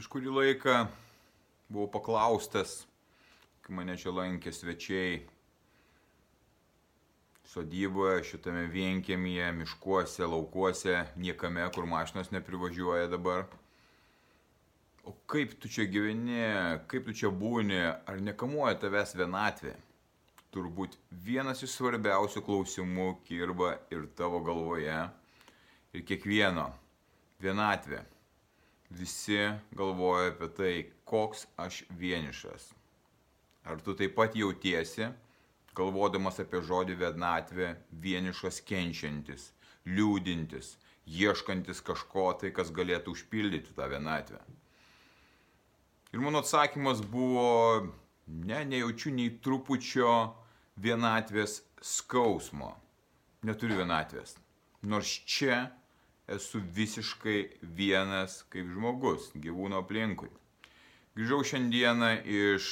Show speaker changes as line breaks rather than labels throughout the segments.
Prieš kurį laiką buvau paklaustas, kai mane čia lankė svečiai sodyboje, šitame vienkėmėje, miškuose, laukuose, niekame, kur mašinos neprivažiuoja dabar. O kaip tu čia gyveni, kaip tu čia būni, ar nekamuoja tavęs vienatvė? Turbūt vienas iš svarbiausių klausimų kirba ir tavo galvoje, ir kiekvieno - vienatvė visi galvoja apie tai, koks aš vienišas. Ar tu taip pat jautiesi, galvodamas apie žodį vienatvė, vienišas kenčiantis, liūdintis, ieškantis kažko tai, kas galėtų užpildyti tą vienatvę. Ir mano atsakymas buvo, ne, nejaučiu nei trupučio vienatvės skausmo. Neturiu vienatvės. Nors čia esu visiškai vienas kaip žmogus, gyvūno aplinkui. Grįžau šiandieną iš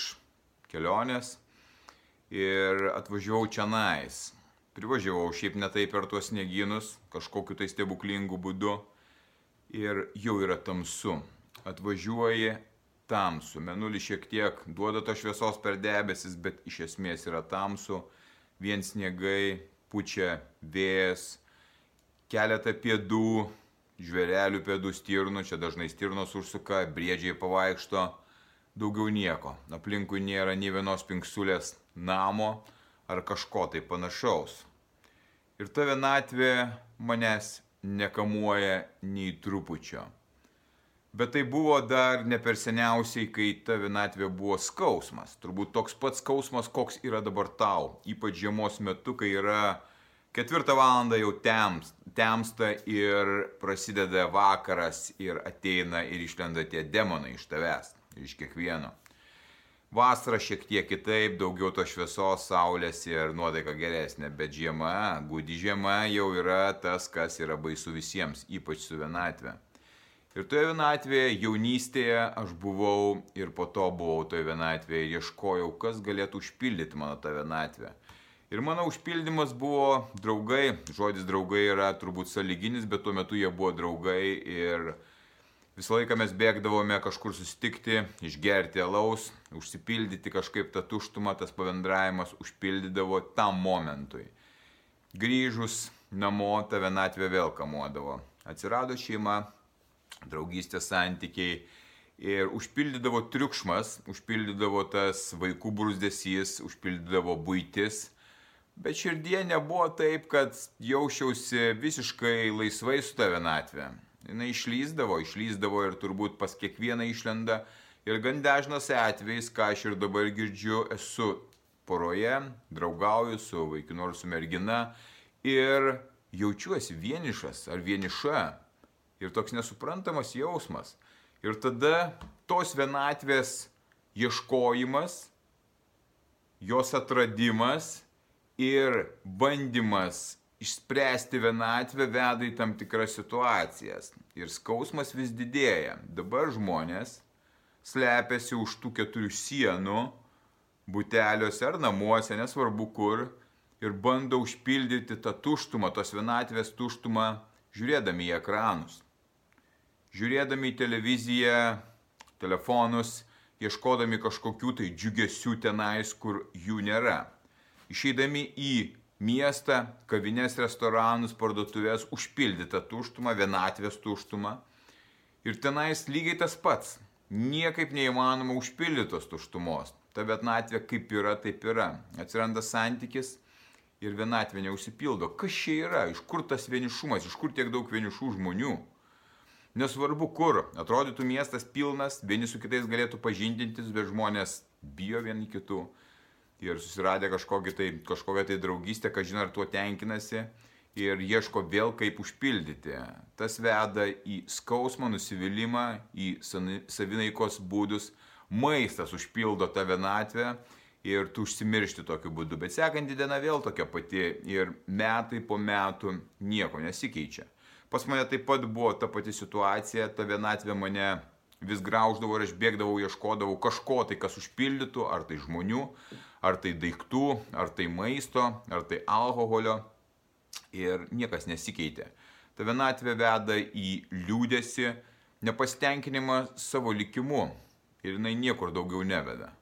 kelionės ir atvažiavau čia nais. Privažiavau šiaip netai per tuos sniegynus, kažkokiu tai stebuklingu būdu ir jau yra tamsu. Atvažiuoji tamsu, menulis šiek tiek duoda to šviesos per debesis, bet iš esmės yra tamsu, vien sniegai, pučia vėjas, keletą pėdų, žvėrelių pėdų stirnų, čia dažnai stirnos užsuka, briedžiai pavaikšto, daugiau nieko. Aplinkui nėra nei vienos pinksulės namo ar kažko tai panašaus. Ir ta vienatvė manęs nekamuoja nei trupučio. Bet tai buvo dar ne per seniausiai, kai ta vienatvė buvo skausmas. Turbūt toks pats skausmas, koks yra dabar tau, ypač žiemos metu, kai yra Ketvirtą valandą jau tems, temsta ir prasideda vakaras ir ateina ir išlenda tie demonai iš tavęs, iš kiekvieno. Vasara šiek tiek kitaip, daugiau to šviesos, saulės ir nuotaika geresnė, bet žiema, gudi žiema jau yra tas, kas yra baisu visiems, ypač su vienatvė. Ir toje vienatvėje jaunystėje aš buvau ir po to buvau toje vienatvėje ieškojau, kas galėtų užpildyti mano tą vienatvę. Ir mano užpildymas buvo draugai, žodis draugai yra turbūt saliginis, bet tuo metu jie buvo draugai ir visą laiką mes bėgdavome kažkur susitikti, išgerti alaus, užsipildyti kažkaip tą tuštumą, tas pavendravimas užpildydavo tam momentui. Grįžus namo tą vienatvę vėl kamuodavo. Atsirado šeima, draugystės santykiai ir užpildydavo triukšmas, užpildydavo tas vaikų brūzdesys, užpildydavo būtis Bet širdie nebuvo taip, kad jausčiausi visiškai laisvai su ta vienatvė. Jis išlyzdavo, išlyzdavo ir turbūt pas kiekvieną išlenda. Ir gan dažnas atvejis, ką aš ir dabar girdžiu, esu poroje, draugauju su vaikinu ar su mergina ir jaučiuosi vienišas ar vieniša. Ir toks nesuprantamas jausmas. Ir tada tos vienatvės ieškojimas, jos atradimas ir bandymas išspręsti vienatvę veda į tam tikras situacijas. Ir skausmas vis didėja. Dabar žmonės slepiasi už tų keturių sienų, buteliuose ar namuose, nesvarbu kur, ir bando užpildyti tą tuštumą, tos vienatvės tuštumą, žiūrėdami į ekranus. Žiūrėdami į televiziją, telefonus, ieškodami kažkokių tai džiugesių tenais, kur jų nėra. Išeidami į miestą, kavinės, restoranus, parduotuvės, užpildytą tuštumą, vienatvės tuštumą. Ir tenais lygiai tas pats. Niekaip neįmanoma užpildytos tuštumos. Ta vienatvė kaip yra, taip yra. Atsiranda santykis ir vienatvė neužsipildo. Kas čia yra? Iš kur tas vienišumas? Iš kur tiek daug vienišų žmonių? Nesvarbu kur. Atrodytų miestas pilnas, vieni su kitais galėtų pažindintis, bet žmonės bijo vieni kitų. Ir susiradę kažkokią tai, kažkokią tai draugystę, ką žinai, ar tuo tenkinasi ir ieško vėl kaip užpildyti. Tas veda į skausmą, nusivylimą, į savinaikos būdus. Maistas užpildo tą vienatvę ir tu užsimiršti tokiu būdu. Bet sekanti diena vėl tokia pati ir metai po metų nieko nesikeičia. Pas mane taip pat buvo ta pati situacija, ta vienatvė mane vis grauždavo ir aš bėgdavau, ieškodavau kažko tai, kas užpildytų, ar tai žmonių, ar tai daiktų, ar tai maisto, ar tai alkoholio. Ir niekas nesikeitė. Ta vienatvė veda į liūdėsi, nepasitenkinimą savo likimu ir jinai niekur daugiau neveda.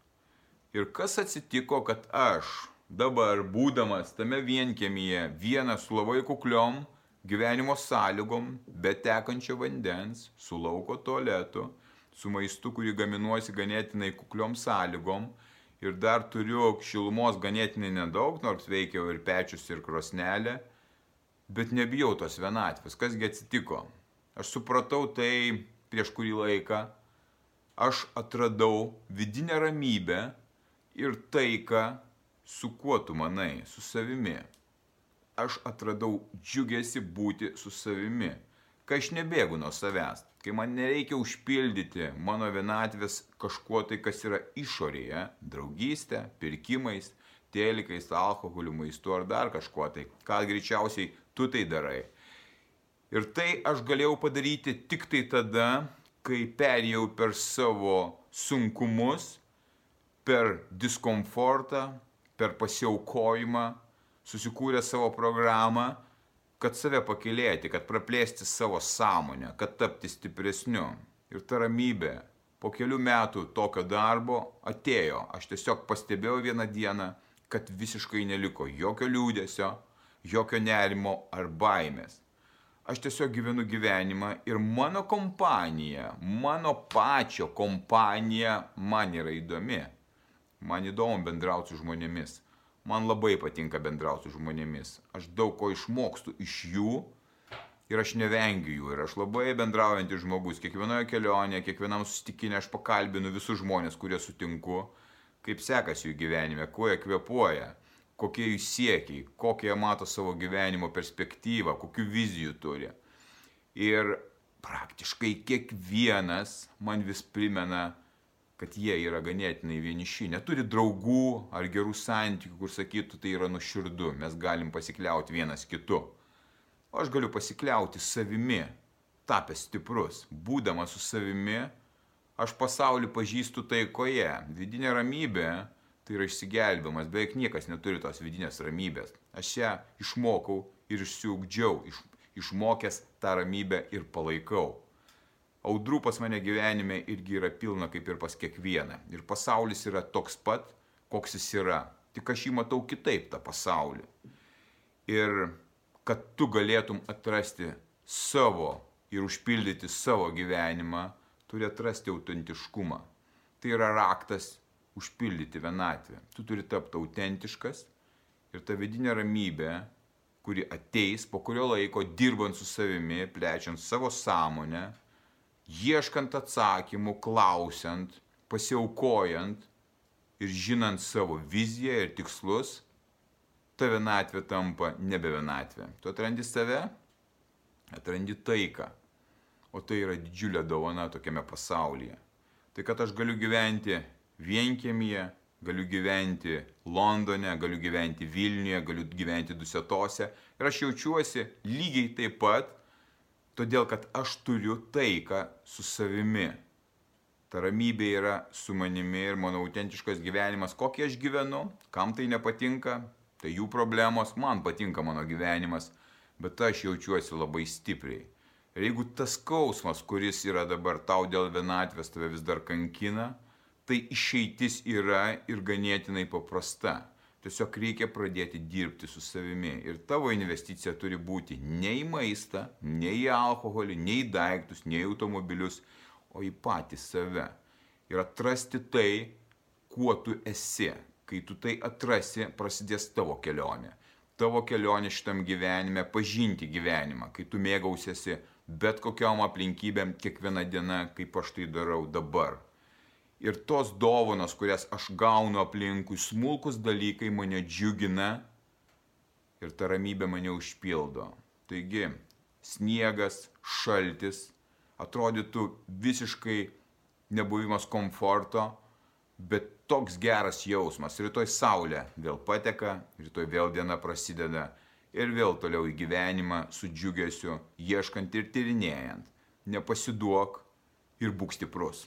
Ir kas atsitiko, kad aš dabar, būdamas tame vienkėmyje, vienas su labai kukliom gyvenimo sąlygom, be tekančio vandens, su lauko tualetu, su maistu, kurį gaminuosi ganėtinai kukliom sąlygom ir dar turiu šilumos ganėtinai nedaug, nors veikiau ir pečius, ir krosnelė, bet nebijau tos vienatvės. Kasgi atsitiko? Aš supratau tai prieš kurį laiką, aš atradau vidinę ramybę, ir taiką, su kuo tu manai, su savimi. Aš atradau džiugesi būti su savimi, kai aš nebėgu nuo savęs, kai man nereikia užpildyti mano vienatvės kažkuo tai, kas yra išorėje, draugystė, pirkimais, telikais, alkoholiu, maistu ar dar kažkuo tai, ką greičiausiai tu tai darai. Ir tai aš galėjau padaryti tik tai tada, kai perėjau per savo sunkumus per diskomfortą, per pasiaukojimą, susikūrė savo programą, kad save pakilėti, kad praplėsti savo sąmonę, kad tapti stipresniu. Ir ta ramybė po kelių metų tokio darbo atėjo. Aš tiesiog pastebėjau vieną dieną, kad visiškai neliko jokio liūdėsio, jokio nerimo ar baimės. Aš tiesiog gyvenu gyvenimą ir mano kompanija, mano pačio kompanija man yra įdomi. Man įdomu bendrauti su žmonėmis. Man labai patinka bendrauti su žmonėmis. Aš daug ko išmokstu iš jų ir aš nevengiu jų. Ir aš labai bendraujantis žmogus. Kiekvienoje kelionėje, kiekvienam susitikinė aš pakalbinu visus žmonės, kurie sutinku, kaip sekasi jų gyvenime, kuo jie kvepuoja, kokie jų siekiai, kokie jie mato savo gyvenimo perspektyvą, kokių vizijų turi. Ir praktiškai kiekvienas man vis primena, kad jie yra ganėtinai vieniši, neturi draugų ar gerų santykių, kur sakytų, tai yra nuširdu, mes galim pasikliauti vienas kitu. O aš galiu pasikliauti savimi, tapęs stiprus, būdamas su savimi, aš pasaulį pažįstu taikoje, vidinė ramybė, tai yra išsigelbimas, beveik niekas neturi tos vidinės ramybės. Aš ją išmokau ir išsiugdžiau, iš, išmokęs tą ramybę ir palaikau audrų pas mane gyvenime irgi yra pilna kaip ir pas kiekvieną. Ir pasaulis yra toks pat, koks jis yra. Tik aš jį matau kitaip, tą pasaulį. Ir kad tu galėtum atrasti savo ir užpildyti savo gyvenimą, turi atrasti autentiškumą. Tai yra raktas užpildyti vienatvę. Tu turi tapti autentiškas ir ta vidinė ramybė, kuri ateis po kurio laiko dirbant su savimi, plečiant savo sąmonę, ieškant atsakymų, klausiant, pasiaukojant ir žinant savo viziją ir tikslus, ta vienatvė tampa nebe vienatvė. Tu atrandi save, atrandi taiką, o tai yra didžiulė dovana tokiame pasaulyje. Tai kad aš galiu gyventi vienkėmėje, galiu gyventi Londone, galiu gyventi Vilniuje, galiu gyventi Dusetose ir aš jaučiuosi lygiai taip pat, todėl kad aš turiu taiką su savimi. Ta ramybė yra su manimi ir mano autentiškas gyvenimas, kokį aš gyvenu, kam tai nepatinka, tai jų problemos, man patinka mano gyvenimas, bet aš jaučiuosi labai stipriai. Ir jeigu tas skausmas, kuris yra dabar tau dėl vienatvės, tave vis dar kankina, tai išeitis yra ir ganėtinai paprasta. Tiesiog reikia pradėti dirbti su savimi. Ir tavo investicija turi būti ne į maistą, ne į alkoholį, ne į daiktus, ne į automobilius, o į patį save. Ir atrasti tai, kuo tu esi. Kai tu tai atrasi, prasidės tavo kelionė. Tavo kelionė šitam gyvenime, pažinti gyvenimą, kai tu mėgausiesi bet kokiam aplinkybėm kiekvieną dieną, kaip aš tai darau dabar. Ir tos dovanos, kurias aš gaunu aplinkui, smulkus dalykai mane džiugina ir ta ramybė mane užpildo. Taigi, sniegas, šaltis, atrodytų visiškai nebuvimas komforto, bet toks geras jausmas. Rytoj saulė vėl pateka, rytoj vėl diena prasideda ir vėl toliau į gyvenimą su džiugesiu, ieškant ir tyrinėjant. Nepasiduok ir būk stiprus.